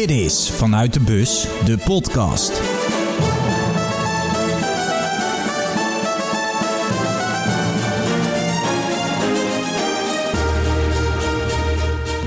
Dit is Vanuit de Bus, de podcast.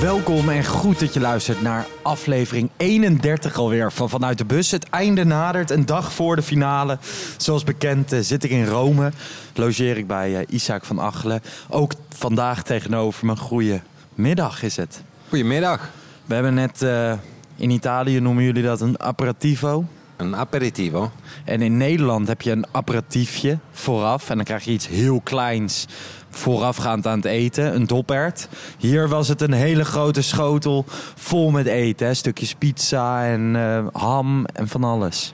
Welkom en goed dat je luistert naar aflevering 31 alweer van Vanuit de Bus. Het einde nadert, een dag voor de finale. Zoals bekend eh, zit ik in Rome, logeer ik bij eh, Isaac van Achelen. Ook vandaag tegenover me, goeie middag is het. Goedemiddag. We hebben net, eh, in Italië noemen jullie dat een aperitivo. Een aperitivo. En in Nederland heb je een aperitiefje vooraf. En dan krijg je iets heel kleins voorafgaand aan het eten. Een dopert. Hier was het een hele grote schotel vol met eten. Hè. Stukjes pizza en eh, ham en van alles.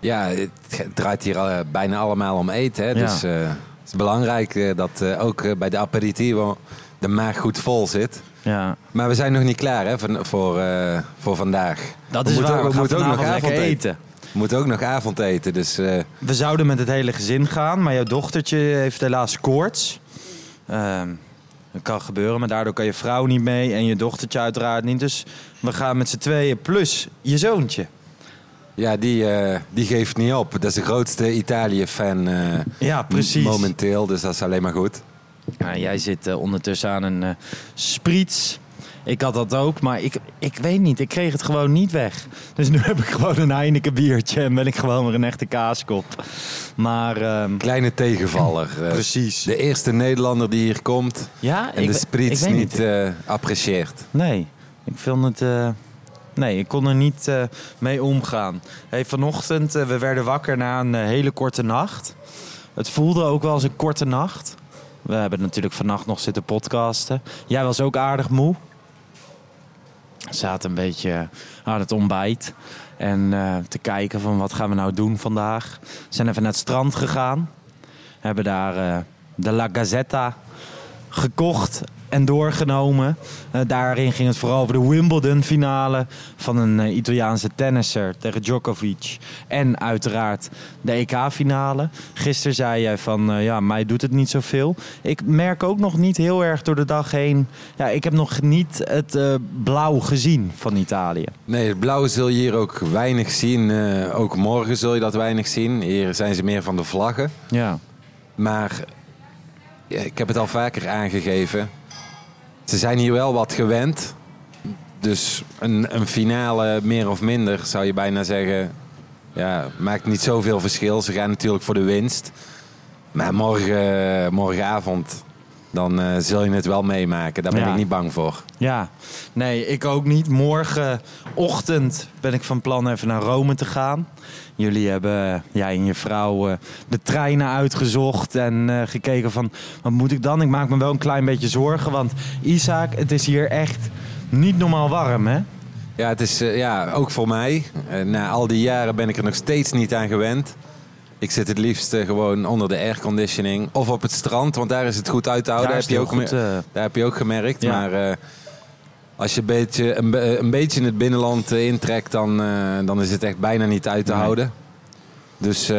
Ja, het draait hier eh, bijna allemaal om eten. Hè? Ja. Dus eh, het is belangrijk dat ook bij de aperitivo de maag goed vol zit. Ja, Maar we zijn nog niet klaar hè, voor, voor, eh, voor vandaag. dat We is moeten waar. ook- We moeten ook nog avondeten. lekker eten. We moeten ook nog avondeten. Dus eh, We zouden met het hele gezin gaan, maar jouw dochtertje heeft helaas koorts. Ehm, dat kan gebeuren, maar daardoor kan je vrouw niet mee en je dochtertje uiteraard niet. Dus we gaan met z'n tweeën plus je zoontje. ja, die, eh, die geeft niet op. Dat is de grootste Italië-fan Ja, precies. momenteel. Dus dat is alleen maar goed. Nou, jij zit eh, ondertussen aan een eh spriets. Ik had dat ook, maar ik, ik weet niet. Ik kreeg het gewoon niet weg. Dus nu heb ik gewoon een Heineken biertje en ben ik gewoon weer een echte kaaskop. Maar ehm, Kleine tegenvaller. eh, precies. De eerste Nederlander die hier komt Ja, en ik, de spritz weet niet eh, apprecieert. Nee, ik vind het. nee, ik kon er niet mee omgaan. Hey, vanochtend, we werden wakker na een hele korte nacht. Het voelde ook wel als een korte nacht. We hebben natuurlijk vannacht nog zitten podcasten. Jij was ook aardig moe. Zaten een beetje aan het ontbijt. En eh, te kijken van wat gaan we nou doen vandaag. We zijn even naar het strand gegaan. Hebben daar eh, de La Gazzetta gekocht en doorgenomen. Eh, daarin ging het vooral over de Wimbledon-finale van een eh, Italiaanse tennisser tegen Djokovic. En uiteraard de EK-finale. Gisteren zei jij van, eh, ja, mij doet het niet zoveel. Ik merk ook nog niet heel erg door de dag heen... Ja, ik heb nog niet het blauw gezien van Italië. Nee, het blauwe zul je hier ook weinig zien. Ook morgen zul je dat weinig zien. Hier zijn ze meer van de vlaggen. Ja, Maar ja, ik heb het al vaker aangegeven. Ze zijn hier wel wat gewend. Dus een, een finale meer of minder zou je bijna zeggen. Ja, maakt niet zoveel verschil. Ze gaan natuurlijk voor de winst. Maar morgen, morgenavond, dan eh, zul je het wel meemaken. Daar ben Ja. ik niet bang voor. Ja, nee, ik ook niet. Morgenochtend ben ik van plan even naar Rome te gaan. Jullie hebben, jij en je vrouw, eh, de treinen uitgezocht en eh, gekeken van... wat moet ik dan? Ik maak me wel een klein beetje zorgen, want Isaac, het is hier echt niet normaal warm, hè? Ja, het is eh, ja, ook voor mij. Eh, na al die jaren ben ik er nog steeds niet aan gewend. Ik zit het liefst gewoon onder de airconditioning. Of op het strand, want daar is het goed uit te houden. Daar Heb je, ook goed, eh, daar heb je ook gemerkt. Ja. Maar eh, als je een beetje, een, be- een beetje in het binnenland eh, intrekt, dan, dan is het echt bijna niet uit te Nee. houden. Dus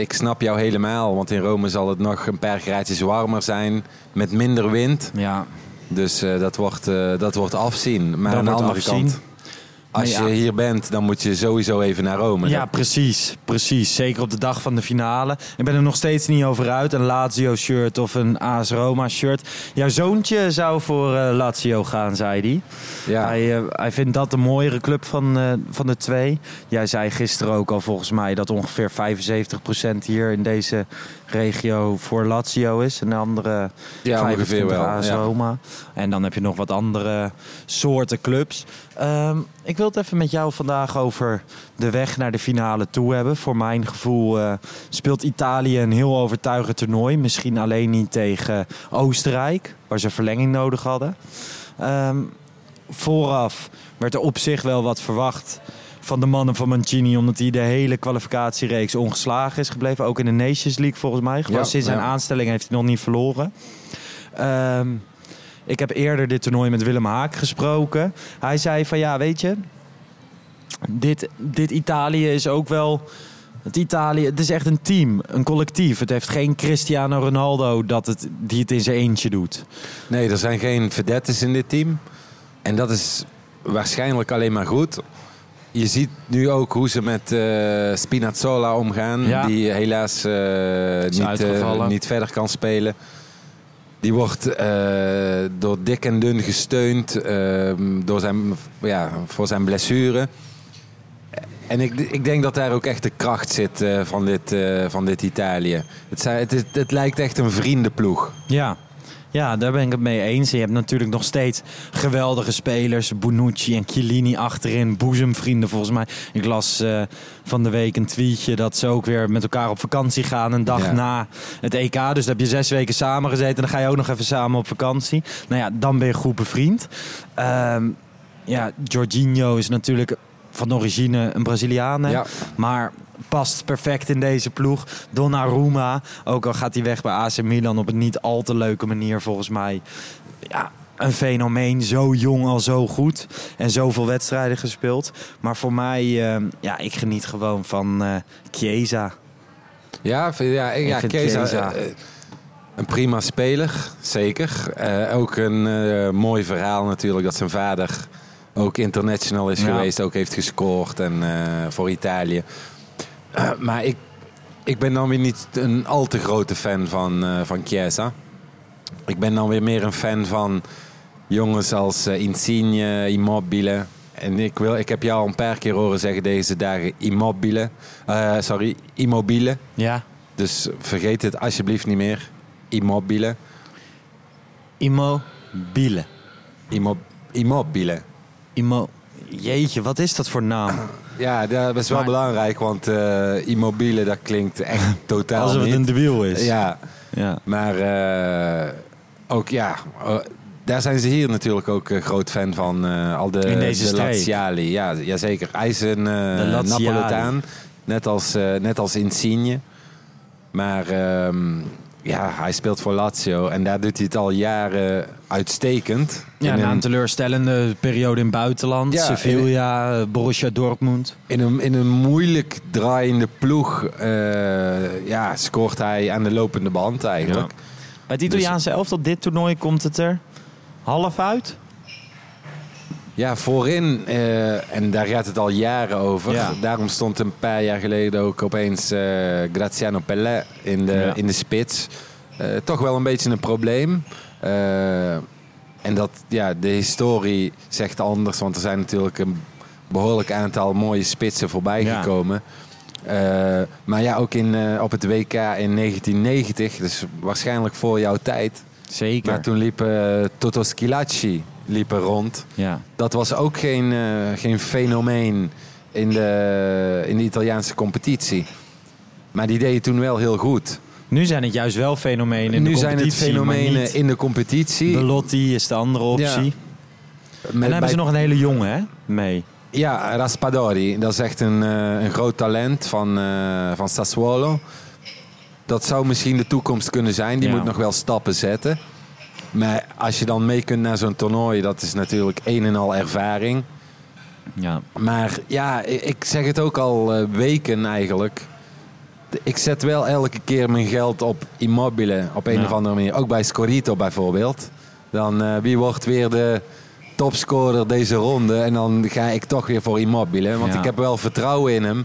ik snap jou helemaal. Want in Rome zal het nog een paar graadjes warmer zijn. Met minder wind. Ja, Dus dat, wordt, dat wordt afzien. Maar Dat aan de andere afzien. kant, als ja. je hier bent, dan moet je sowieso even naar Rome. ja precies, precies. Zeker op de dag van de finale. Ik ben er nog steeds niet over uit. Een Lazio-shirt of een AS Roma-shirt. Jouw zoontje zou voor eh, Lazio gaan, zei hij. Ja. Hij, eh, hij vindt dat de mooiere club van, eh, van de twee. Jij zei gisteren ook al volgens mij dat ongeveer 75% hier in deze regio voor Lazio is. En de andere Ja, ongeveer 25 wel. AS Ja. Roma. En dan heb je nog wat andere soorten clubs. Ehm, ik wil het even met jou vandaag over de weg naar de finale toe hebben. Voor mijn gevoel eh, speelt Italië een heel overtuigend toernooi. Misschien alleen niet tegen Oostenrijk, waar ze verlenging nodig hadden. Ehm, vooraf werd er op zich wel wat verwacht van de mannen van Mancini. Omdat hij de hele kwalificatiereeks ongeslagen is gebleven. Ook in de Nations League volgens mij. Gewoon Ja, sinds zijn ja. aanstelling heeft hij nog niet verloren. Ehm, ik heb eerder dit toernooi met Willem Haak gesproken. Hij zei van ja, weet je... Dit, dit Italië is ook wel... Het Italië, het is echt een team, een collectief. Het heeft geen Cristiano Ronaldo dat het, die het in zijn eentje doet. Nee, er zijn geen vedettes in dit team. En dat is waarschijnlijk alleen maar goed. je ziet nu ook hoe ze met eh, Spinazzola omgaan. Ja. Die helaas eh, niet, eh, niet verder kan spelen. Die wordt eh, door dik en dun gesteund eh, door zijn, ja, voor zijn blessure. En ik, ik denk dat daar ook echt de kracht zit eh, van, dit, eh, van dit Italië. Het, het, het lijkt echt een vriendenploeg. Ja. Ja, daar ben ik het mee eens. Je hebt natuurlijk nog steeds geweldige spelers. Bonucci en Chiellini achterin. Boezemvrienden volgens mij. Ik las eh, van de week een tweetje dat ze ook weer met elkaar op vakantie gaan. Een dag Ja. na het EK. Dus dan heb je zes weken samen gezeten. En dan ga je ook nog even samen op vakantie. Nou ja, dan ben je goed bevriend. Ehm, ja, Jorginho is natuurlijk van origine een Braziliaan. hè? Ja. Maar past perfect in deze ploeg. Donnarumma, ook al gaat hij weg bij AC Milan op een niet al te leuke manier volgens mij. Ja, een fenomeen. Zo jong al zo goed. En zoveel wedstrijden gespeeld. Maar voor mij, eh, ja, ik geniet gewoon van eh Chiesa. Ja, ja, Ik ja Chiesa, Chiesa- eh, een prima speler, zeker. Ook een mooi verhaal natuurlijk dat zijn vader ook international is Ja. geweest, ook heeft gescoord en, voor Italië. Eh, maar ik, ik ben dan weer niet een al te grote fan van, eh van Chiesa. Ik ben dan weer meer een fan van jongens als eh, Insigne, Immobile. En ik, wil, ik heb jou al een paar keer horen zeggen deze dagen Immobile. Sorry, Immobile. Ja, Dus vergeet het alsjeblieft niet meer. Immobile. Immobile. Immo Immobile. Immo... Jeetje, wat is dat voor naam? Ja, dat is wel Maar- belangrijk, want eh, Immobile dat klinkt echt totaal Alsof het niet. een debiel is. Ja, ja. maar eh, ook ja, eh, daar zijn ze hier natuurlijk ook groot fan van. al de, In deze de. Laziali. Ja, jazeker. Hij is een. Napoletaan, net als, net als Insigne. Maar ehm, ja, hij speelt voor Lazio en daar doet hij het al jaren uitstekend. Ja, In na een- een teleurstellende periode in buitenland. Ja, Sevilla, eh, Borussia Dortmund. In een, in een moeilijk draaiende ploeg eh, ja, scoort hij aan de lopende band eigenlijk. Bij het Italiaanse elftal, dit toernooi, komt het er half uit. Ja, voorin, eh, en daar gaat het al jaren over. Ja. Daarom stond een paar jaar geleden ook opeens eh, Graziano Pellè in de, Ja. in de spits. Eh, toch wel een beetje een probleem. En dat, ja, de historie zegt anders, want er zijn natuurlijk een behoorlijk aantal mooie spitsen voorbij Ja. gekomen. Maar ja, ook in, op het WK in 1990, dus waarschijnlijk voor jouw tijd. Zeker. Maar toen liep Toto Schilacci liep er rond. Ja. Dat was ook geen, eh, geen fenomeen in de, in de Italiaanse competitie. Maar die deed het toen wel heel goed. Nu zijn het juist wel fenomenen in nu de zijn het competitie. maar fenomenen in de competitie. Belotti is de andere optie. Ja. En dan hebben ze nog een hele jonge hè, mee. Ja, Raspadori. Dat is echt een, eh, een groot talent van, eh, van Sassuolo. Dat zou misschien de toekomst kunnen zijn. Die Ja. moet nog wel stappen zetten. Maar als je dan mee kunt naar zo'n toernooi, dat is natuurlijk een en al ervaring. Ja. Maar ja, ik zeg het ook al eh, weken eigenlijk. Ik zet wel elke keer mijn geld op Immobile op een Ja. of andere manier. Ook bij Scorito bijvoorbeeld. Dan eh, wie wordt weer de topscorer deze ronde? En dan ga ik toch weer voor Immobile. Want Ja. ik heb wel vertrouwen in hem.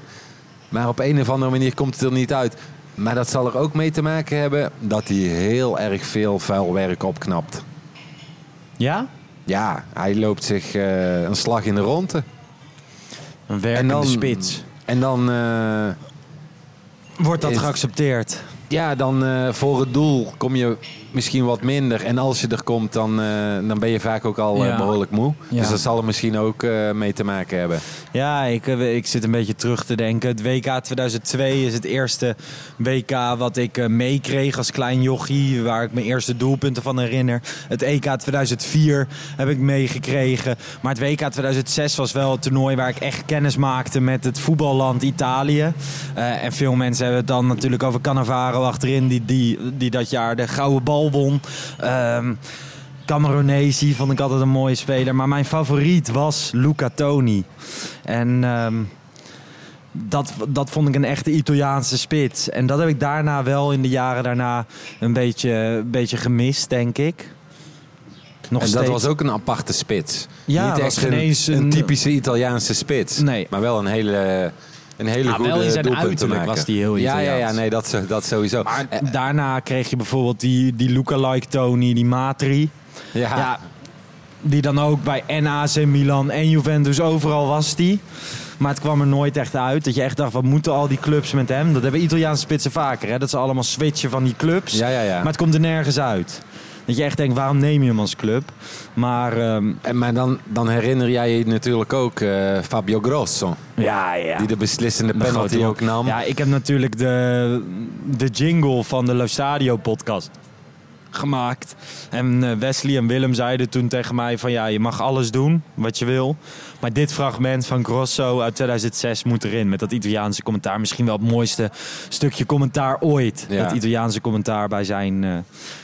Maar op een of andere manier komt het er niet uit. Maar dat zal er ook mee te maken hebben dat hij heel erg veel vuil werk opknapt. Ja? Ja, hij loopt zich eh, een slag in de ronde. Een werkende dan- spits. En dan, eh, Wordt dat is- geaccepteerd? ja, dan eh, voor het doel kom je misschien wat minder. En als je er komt, dan, eh, dan ben je vaak ook al eh, Ja. behoorlijk moe. Ja. Dus dat zal er misschien ook eh, mee te maken hebben. Ja, ik, ik zit een beetje terug te denken. Het WK 2002 is het eerste WK wat ik meekreeg als klein jochie. Waar ik mijn eerste doelpunten van herinner. Het EK 2004 heb ik meegekregen. Maar het WK 2006 was wel het toernooi waar ik echt kennis maakte met het voetballand Italië. En veel mensen hebben het dan natuurlijk over Cannavaro achterin. Die, die, die dat jaar de gouden bal won. Ehm Cameronesi vond ik altijd een mooie speler. Maar mijn favoriet was Luca Toni. En ehm, dat, dat vond ik een echte Italiaanse spits. En dat heb ik daarna wel in de jaren daarna een beetje, een beetje gemist, denk ik. Nog en steeds. dat was ook een aparte spits. Ja, Niet was echt geen een, eens een een- typische Italiaanse spits. Nee. Maar wel een hele, een hele Ah, goede wel in zijn uiterlijk was die heel ja, ja, ja, nee, dat, dat sowieso. Maar Eh, daarna kreeg je bijvoorbeeld die, die Luca-like Tony, die Matri. ja, Ja, die dan ook bij en AC Milan en Juventus overal was die. Maar het kwam er nooit echt uit. Dat je echt dacht, wat moeten al die clubs met hem? Dat hebben Italiaanse spitsen vaker. Hè? Dat ze allemaal switchen van die clubs. ja, ja, ja. Maar het komt er nergens uit. Dat je echt denkt, waarom neem je hem als club? Maar ehm, En, maar dan, dan herinner jij je natuurlijk ook eh, Fabio Grosso. ja, ja. Die de beslissende De penalty ook nam. Ja, ik heb natuurlijk de, de jingle van de Lo Stadio podcast gemaakt. En eh, Wesley en Willem zeiden toen tegen mij van ja, je mag alles doen wat je wil. Maar dit fragment van Grosso uit 2006 moet erin. Met dat Italiaanse commentaar. Misschien wel het mooiste stukje commentaar ooit. Ja. Dat Italiaanse commentaar bij zijn eh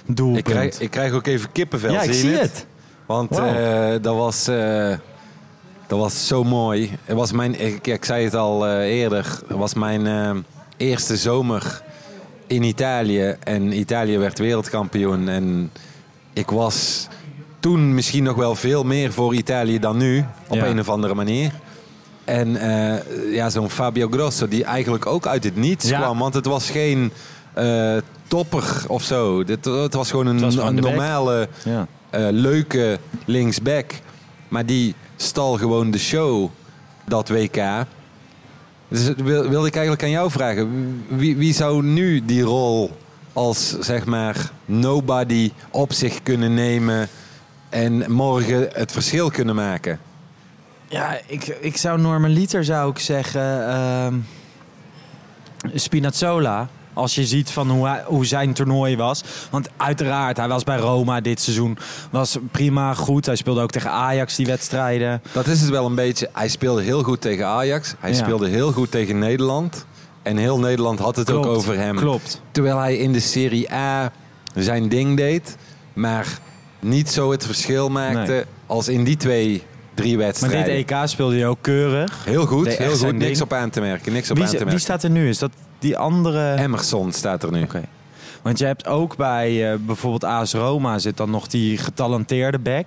doelpunt. ik, krijg, ik krijg ook even kippenvel. ja, ik je zie het. Want eh, dat, was, dat was zo mooi. Het was mijn, ik, ik zei het al eerder. Het was mijn eerste zomer in Italië. En Italië werd wereldkampioen. En ik was toen misschien nog wel veel meer voor Italië dan nu. Op Ja. een of andere manier. En eh, ja, zo'n Fabio Grosso die eigenlijk ook uit het niets Ja. kwam. Want het was geen eh, topper of zo. Dit, het was gewoon een, was gewoon normale Ja. eh, leuke linksback. Maar die stal gewoon de show dat WK. Dus wil, wilde ik eigenlijk aan jou vragen. Wie, wie zou nu die rol als zeg maar nobody op zich kunnen nemen en morgen het verschil kunnen maken? Ja, ik, ik zou normaliter zou ik zeggen ehm Spinazzola. Als je ziet van hoe, hij- hoe zijn toernooi was. Want uiteraard, hij was bij Roma dit seizoen. Was prima, goed. Hij speelde ook tegen Ajax die wedstrijden. Dat is het wel een beetje. Hij speelde heel goed tegen Ajax. Hij Ja. speelde heel goed tegen Nederland. En heel Nederland had het ook over hem. Klopt. Terwijl hij in de Serie A zijn ding deed. Maar niet zo het verschil maakte Nee. als in die twee, drie Maar wedstrijden. dit EK speelde hij ook keurig. Heel goed, heel goed. Niks ding. op aan te merken. Niks op Wie, aan te is- wie merken. staat er nu? Is dat die andere... Emerson staat er nu. Oké. Want je hebt ook bij eh, bijvoorbeeld AS Roma zit dan nog die getalenteerde back.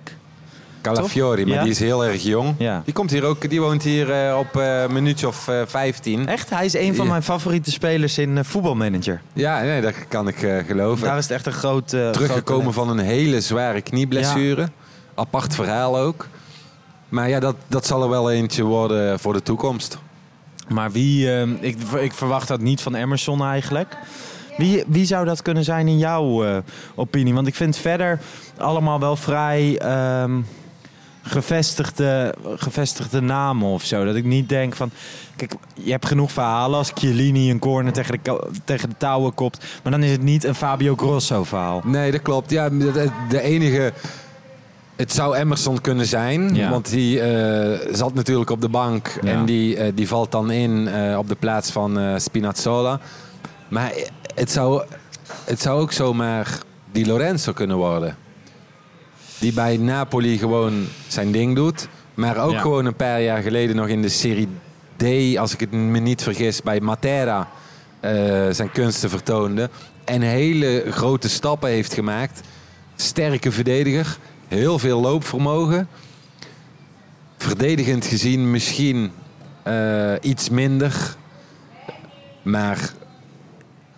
Calafiori, maar Ja. die is heel erg jong. Ja. Die, komt hier ook, die woont hier eh, op een minuutje of eh, 15. Echt, hij is een van mijn favoriete spelers in voetbalmanager. Ja, nee, dat kan ik geloven. Daar is het echt een groot... Teruggekomen groot van een hele zware knieblessure. Apart verhaal ook. Maar ja, dat, dat zal er wel eentje worden voor de toekomst. Maar wie, eh, ik, ik verwacht dat niet van Emerson eigenlijk. Wie, wie zou dat kunnen zijn in jouw eh, opinie? Want ik vind verder allemaal wel vrij ehm, gevestigde, gevestigde namen of zo. Dat ik niet denk van... Kijk, je hebt genoeg verhalen als Chiellini een corner tegen de, tegen de touwen kopt. Maar dan is het niet een Fabio Grosso verhaal. Nee, dat klopt. Ja, de enige... Het zou Emerson kunnen zijn. Ja. Want die eh, zat natuurlijk op de bank. Ja. En die, eh, die valt dan in eh, op de plaats van Spinazzola. Maar het zou, het zou ook zomaar Di Lorenzo kunnen worden. Die bij Napoli gewoon zijn ding doet. Maar ook Ja. gewoon een paar jaar geleden nog in de Serie D, als ik het me niet vergis, bij Matera zijn kunsten vertoonde. En hele grote stappen heeft gemaakt. Sterke verdediger. Heel veel loopvermogen. Verdedigend gezien misschien eh, iets minder. Maar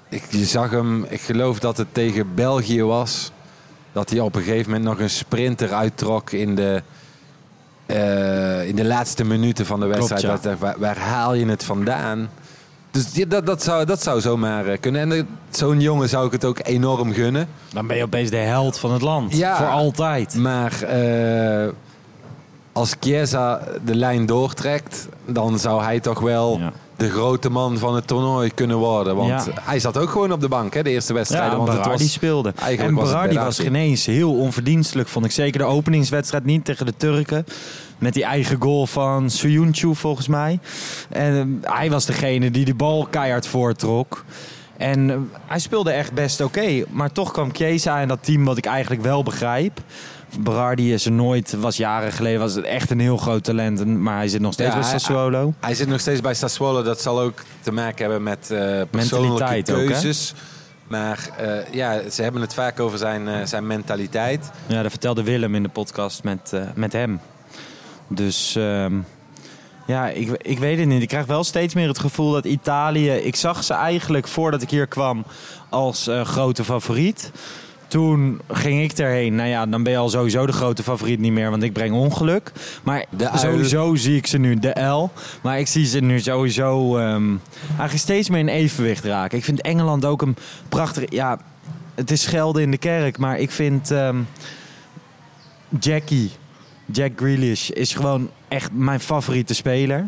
ik, je zag hem, ik geloof dat het tegen België was. Dat hij op een gegeven moment nog een sprinter uittrok in de, eh, in de laatste minuten van de wedstrijd. Klopt, ja. Dat- waar, waar haal je het vandaan? Dus dat, dat, zou, dat zou zomaar eh, kunnen. En eh, zo'n jongen zou ik het ook enorm gunnen. Dan ben je opeens de held van het land. Ja. Voor altijd. Maar eh, als Chiesa de lijn doortrekt, dan zou hij toch wel Ja. De grote man van het toernooi kunnen worden. Want Ja. hij zat ook gewoon op de bank, hè, de eerste wedstrijden. Ja, want het was, speelde. en was Berardi was geen eens heel onverdienstelijk, vond ik. Zeker de openingswedstrijd niet tegen de Turken. Met die eigen goal van Suyuncu volgens mij. En eh, hij was degene die de bal keihard voortrok. En eh, hij speelde echt best oké. Maar toch kwam Chiesa in dat team wat ik eigenlijk wel begrijp. Berardi is er nooit, was jaren geleden, was het echt een heel groot talent. En- Maar hij zit nog steeds Ja, bij Sassuolo. Hij zit nog steeds bij Sassuolo. Dat zal ook te maken hebben met persoonlijke Mentaliteit ook, hè? keuzes. Maar eh, ja, ze hebben het vaak over zijn, eh, zijn mentaliteit. Ja, dat vertelde Willem in de podcast met, met hem. Dus ehm, ja, ik, ik weet het niet. Ik krijg wel steeds meer het gevoel dat Italië... Ik zag ze eigenlijk voordat ik hier kwam als grote favoriet. Toen ging ik erheen. Nou ja, dan ben je al sowieso de grote favoriet niet meer, want ik breng ongeluk. Maar De sowieso zie ik ze nu, de L. Maar ik zie ze nu sowieso ehm, eigenlijk steeds meer in evenwicht raken. Ik vind Engeland ook een prachtig... Ja, het is schelden in de kerk, maar ik vind... ehm, Jackie, Jack Grealish, is gewoon echt mijn favoriete speler.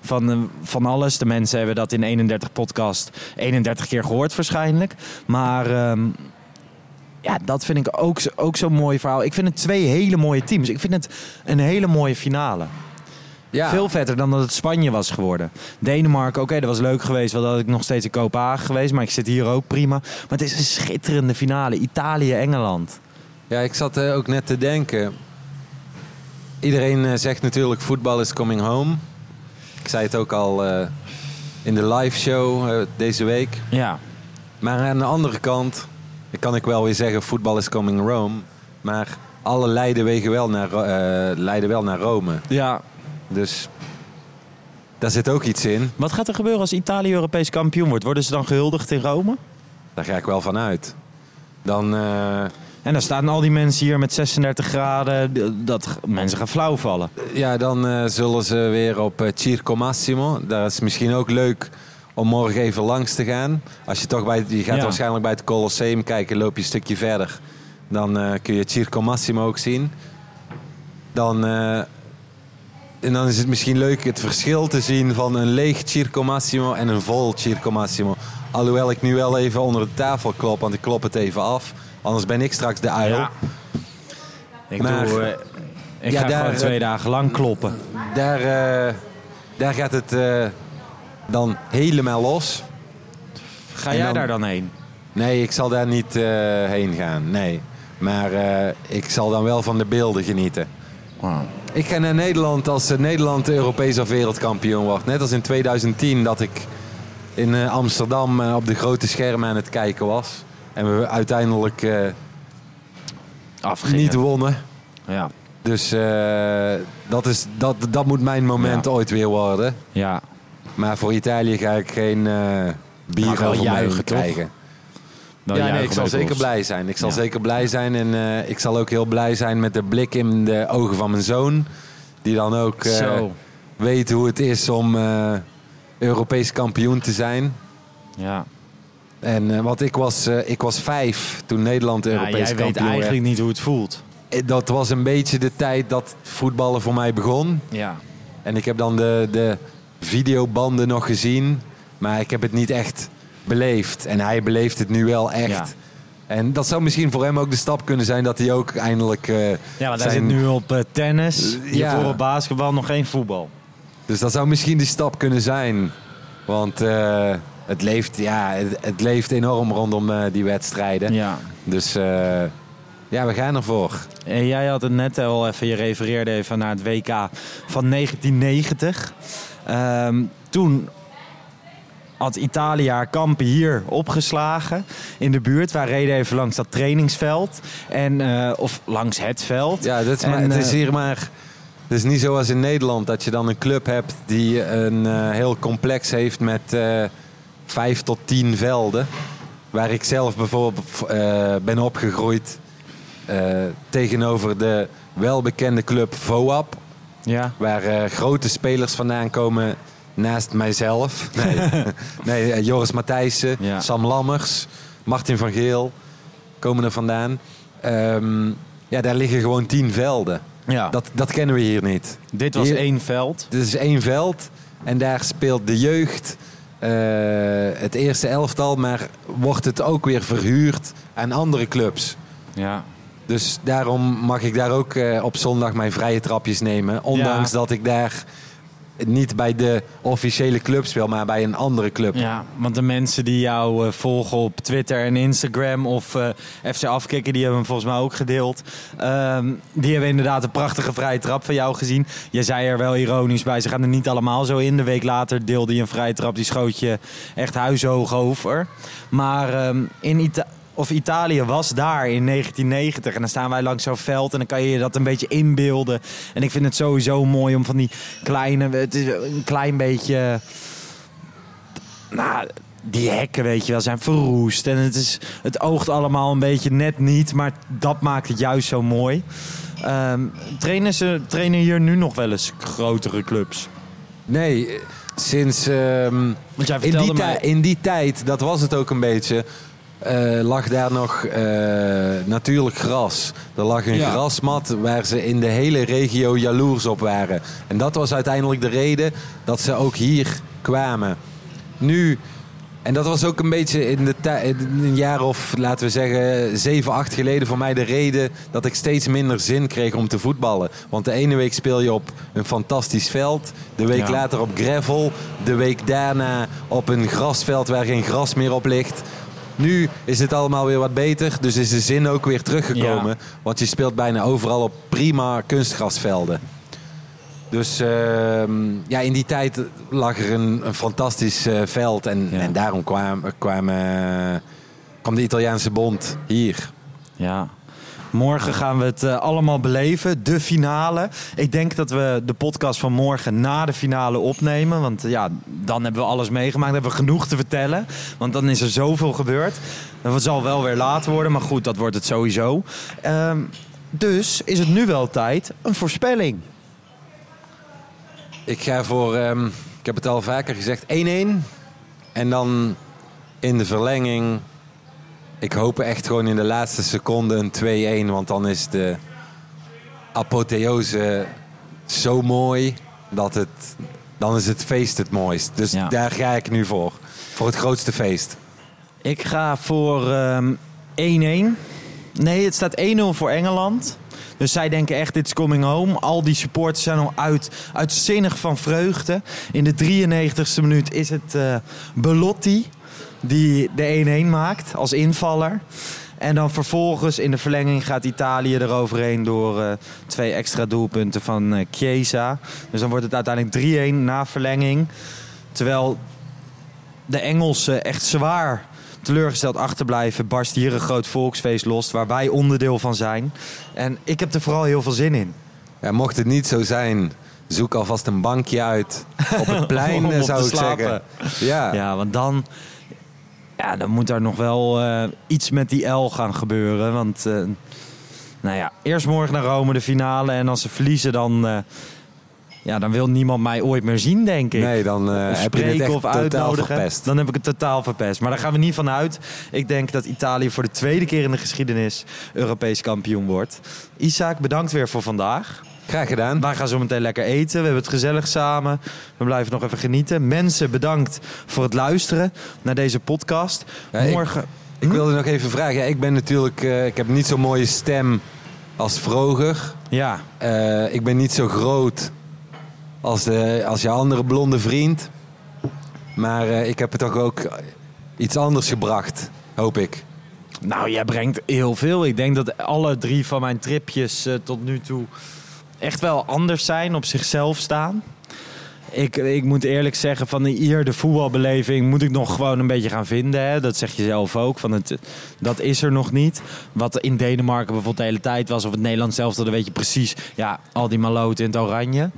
Van, eh, van alles. De mensen hebben dat in 31 podcast 31 keer gehoord waarschijnlijk. Maar ehm, ja, dat vind ik ook, ook zo'n mooi verhaal. Ik vind het twee hele mooie teams. Ik vind het een hele mooie finale. Ja, Veel vetter dan dat het Spanje was geworden. Denemarken, oké, dat was leuk geweest. Dan had ik nog steeds in Kopenhagen geweest. Maar ik zit hier ook prima. Maar het is een schitterende finale. Italië-Engeland. ja, ik zat eh, ook net te denken. Iedereen eh, zegt natuurlijk voetbal is coming home. Ik zei het ook al eh, in de live show deze week. Ja, Maar aan de andere kant, ik kan ik wel weer zeggen voetbal is coming Rome. Maar alle leiden, wegen wel naar, eh, leiden wel naar Rome. ja, Dus daar zit ook iets in. Wat gaat er gebeuren als Italië Europees kampioen wordt? Worden ze dan gehuldigd in Rome? Daar ga ik wel van uit. Dan, eh, En dan staan al die mensen hier met 36 graden. Dat mensen gaan flauw vallen. ja, dan eh, zullen ze weer op Circo Massimo. Daar is misschien ook leuk om morgen even langs te gaan. Als je toch bij, je gaat Ja. waarschijnlijk bij het Colosseum kijken, loop je een stukje verder. Dan eh, kun je Circo Massimo ook zien. Dan, eh, en dan is het misschien leuk het verschil te zien van een leeg Circo Massimo en een vol Circo Massimo. Alhoewel ik nu wel even onder de tafel klop, want ik klop het even af. Anders ben ik straks de uil. Ja. Ik, Maar- doe, eh, ik Ja, ga daar- gewoon twee dagen lang kloppen. Daar, daar gaat het dan helemaal los. Ga En jij dan- daar dan heen? Nee, ik zal daar niet eh, heen gaan. Nee. Maar eh, ik zal dan wel van de beelden genieten. Ik ga naar Nederland als eh, Nederland Europees of wereldkampioen wordt. Net als in 2010 dat ik in Amsterdam op de grote schermen aan het kijken was. En we uiteindelijk Afgingen. niet wonnen. Ja. Dus dat, is, dat, dat moet mijn moment Ja. ooit weer worden. ja. Maar voor Italië ga ik geen eh bier over juichen, krijgen. Dan ja, nee, ik zal zeker blij zijn. Ik zal Ja. zeker blij zijn. En eh, ik zal ook heel blij zijn met de blik in de ogen van mijn zoon. Die dan ook eh, weet hoe het is om eh, Europees kampioen te zijn. Ja. En eh, want ik was, eh, ik was vijf toen Nederland ja, Europees jij weet kampioen eigenlijk niet hoe het voelt. Dat was een beetje de tijd dat voetballen voor mij begon. Ja. En ik heb dan de, de videobanden nog gezien. Maar ik heb het niet echt beleefd. En hij beleeft het nu wel echt. Ja. En dat zou misschien voor hem ook de stap kunnen zijn dat hij ook eindelijk. eh, Ja, want hij zit nu op eh, tennis. Ja. Hiervoor op basketbal, nog geen voetbal. Dus dat zou misschien die stap kunnen zijn. Want eh, het, leeft, ja, het, het leeft enorm rondom die wedstrijden. Ja. Dus ja, we gaan ervoor. En jij had het net al even, je refereerde even naar het WK van 1990. Ehm, toen had Italië haar kampen hier opgeslagen in de buurt. Wij reden even langs dat trainingsveld. En, eh, of langs het veld. Ja, dat is En, maar, het is eh, hier maar. Het is niet zoals in Nederland dat je dan een club hebt die een eh, heel complex heeft met vijf tot tien velden. Waar ik zelf bijvoorbeeld ben opgegroeid tegenover de welbekende club VOAP. Ja. Waar eh, grote spelers vandaan komen naast mijzelf. Nee, nee eh, Joris Matthijssen, Ja. Sam Lammers, Martin van Geel komen er vandaan. Ehm, ja, daar liggen gewoon tien velden. ja. Dat, dat kennen we hier niet. Dit was Hier- één veld. Dit is één veld en daar speelt de jeugd eh, het eerste elftal, maar wordt het ook weer verhuurd aan andere clubs. Ja. Dus daarom mag ik daar ook eh, op zondag mijn vrije trapjes nemen. Ondanks Ja. dat ik daar niet bij de officiële club speel, maar bij een andere club. Ja, want de mensen die jou eh, volgen op Twitter en Instagram of eh, FC Afkikken, die hebben hem volgens mij ook gedeeld. Ehm, die hebben inderdaad een prachtige vrije trap van jou gezien. Je zei er wel ironisch bij, ze gaan er niet allemaal zo in. De week later deelde je een vrije trap, die schoot je echt huishoog over. Maar ehm, in Italië of Italië was daar in 1990. En dan staan wij langs zo'n veld en dan kan je je dat een beetje inbeelden. En ik vind het sowieso mooi om van die kleine... Het is een klein beetje... Nou, die hekken, weet je wel, zijn verroest. En het, is, het oogt allemaal een beetje net niet, maar dat maakt het juist zo mooi. Ehm, trainen ze trainen hier nu nog wel eens grotere clubs? Nee, sinds... Want jij in, vertelde die mij... in die tijd, dat was het ook een beetje... eh, lag daar nog eh, natuurlijk gras. Er lag een Ja. grasmat waar ze in de hele regio jaloers op waren. En dat was uiteindelijk de reden dat ze ook hier kwamen. Nu, en dat was ook een beetje in, de in een jaar of laten we zeggen zeven, acht geleden voor mij de reden dat ik steeds minder zin kreeg om te voetballen. Want de ene week speel je op een fantastisch veld, de week Ja. later op gravel, de week daarna op een grasveld waar geen gras meer op ligt. Nu is het allemaal weer wat beter, dus is de zin ook weer teruggekomen. Ja. Want je speelt bijna overal op prima kunstgrasvelden. Dus ehm, ja, in die tijd lag er een, een fantastisch eh, veld. En, Ja. en daarom kwam, kwam, kwam de Italiaanse bond hier. Ja. Morgen gaan we het eh, allemaal beleven. De finale. Ik denk dat we de podcast van morgen na de finale opnemen. Want ja, dan hebben we alles meegemaakt. Dan hebben we genoeg te vertellen. Want dan is er zoveel gebeurd. Het zal wel weer laat worden. Maar goed, dat wordt het sowieso. Ehm, dus is het nu wel tijd. Een voorspelling. Ik ga voor, ehm, ik heb het al vaker gezegd, 1-1. En dan in de verlenging, ik hoop echt gewoon in de laatste seconde een 2-1. Want dan is de apotheose zo mooi dat het, dan is het feest het mooist. Dus Ja. daar ga ik nu voor. Voor het grootste feest. Ik ga voor ehm 1-1. Nee, het staat 1-0 voor Engeland. Dus zij denken echt, dit is coming home. Al die supporters zijn al uit, uitzinnig van vreugde. In de 93ste minuut is het eh, Belotti die de 1-1 maakt als invaller. En dan vervolgens in de verlenging gaat Italië eroverheen door eh, twee extra doelpunten van eh, Chiesa. Dus dan wordt het uiteindelijk 3-1 na verlenging. Terwijl de Engelsen echt zwaar teleurgesteld achterblijven, barst hier een groot volksfeest los waar wij onderdeel van zijn. En ik heb er vooral heel veel zin in. Ja, mocht het niet zo zijn, zoek alvast een bankje uit op het plein, op zou ik slapen. zeggen. Ja. Ja, want dan, ja, dan moet er nog wel eh, iets met die L gaan gebeuren. Want, eh, nou ja, eerst morgen naar Rome de finale. En als ze verliezen, dan, eh, ja, dan wil niemand mij ooit meer zien, denk ik. Nee, dan heb je of uitnodigen. verpest. Dan heb ik het totaal verpest. Maar daar gaan we niet van uit. Ik denk dat Italië voor de tweede keer in de geschiedenis Europees kampioen wordt. Isaac, bedankt weer voor vandaag. Graag gedaan. Wij gaan zo meteen lekker eten. We hebben het gezellig samen. We blijven nog even genieten. Mensen, bedankt voor het luisteren naar deze podcast. Ja, ik- Morgen. Ik wilde nog even vragen. ja, Ik ben natuurlijk, eh, ik heb niet zo'n mooie stem als Vroger. Ja, Eh, ik ben niet zo groot als, de, als je andere blonde vriend. Maar eh, ik heb het toch ook iets anders gebracht, hoop ik. nou, jij brengt heel veel. Ik denk dat alle drie van mijn tripjes tot nu toe echt wel anders zijn, op zichzelf staan. Ik, ik moet eerlijk zeggen, van hier de voetbalbeleving moet ik nog gewoon een beetje gaan vinden. Hè. Dat zeg je zelf ook. Van het, dat is er nog niet. Wat in Denemarken bijvoorbeeld de hele tijd was, of het Nederlands zelf, dan weet je precies, ja, al die maloten in het oranje.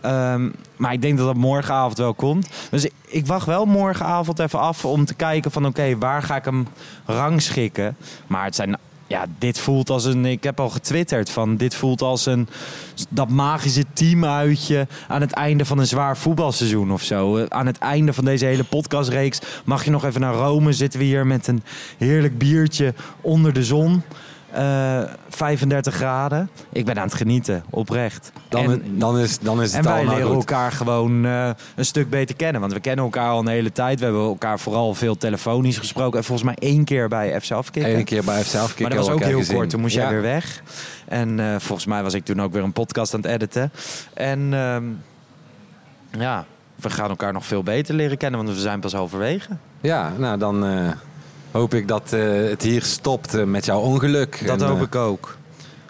Ehm, maar ik denk dat dat morgenavond wel komt. Dus ik, ik wacht wel morgenavond even af om te kijken van oké, waar ga ik hem rangschikken. Maar het zijn ja, dit voelt als een. Ik heb al getwitterd van. Dit voelt als een. Dat magische teamuitje. aan het einde van een zwaar voetbalseizoen of zo. Eh, Aan het einde van deze hele podcastreeks. mag je nog even naar Rome. Zitten we hier met een heerlijk biertje onder de zon. Eh 35 graden. Ik ben aan het genieten, oprecht. Dan, en, dan, is, dan is en het wij allemaal leren goed. elkaar gewoon eh, een stuk beter kennen. Want we kennen elkaar al een hele tijd. We hebben elkaar vooral veel telefonisch gesproken. En volgens mij één keer bij FC Afkikken. Eén keer bij zelf Maar dat was ook heel gezien. kort. Toen moest jij weer weg. En eh, volgens mij was ik toen ook weer een podcast aan het editen. En ehm, ja, we gaan elkaar nog veel beter leren kennen, want we zijn pas halverwege. Ja, nou dan eh, hoop ik dat eh, het hier stopt eh, met jouw ongeluk. Dat En, hoop eh, ik ook.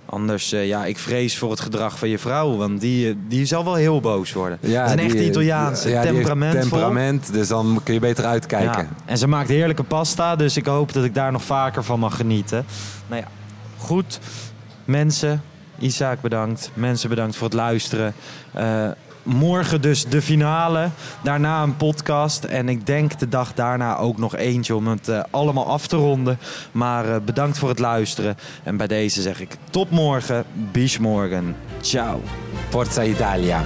Anders, ja, ik vrees voor het gedrag van je vrouw, want die, die zal wel heel boos worden. Ja, dat is een echte Italiaanse, ja, temperamentvol. temperament, dus dan kun je beter uitkijken. Ja, en ze maakt heerlijke pasta, dus ik hoop dat ik daar nog vaker van mag genieten. Nou ja, goed. Mensen, Isaac bedankt. Mensen bedankt voor het luisteren. Morgen dus de finale. Daarna een podcast. En ik denk de dag daarna ook nog eentje om het eh, allemaal af te ronden. Maar eh, bedankt voor het luisteren. En bij deze zeg ik tot morgen. Bis morgen. Ciao. Forza Italia.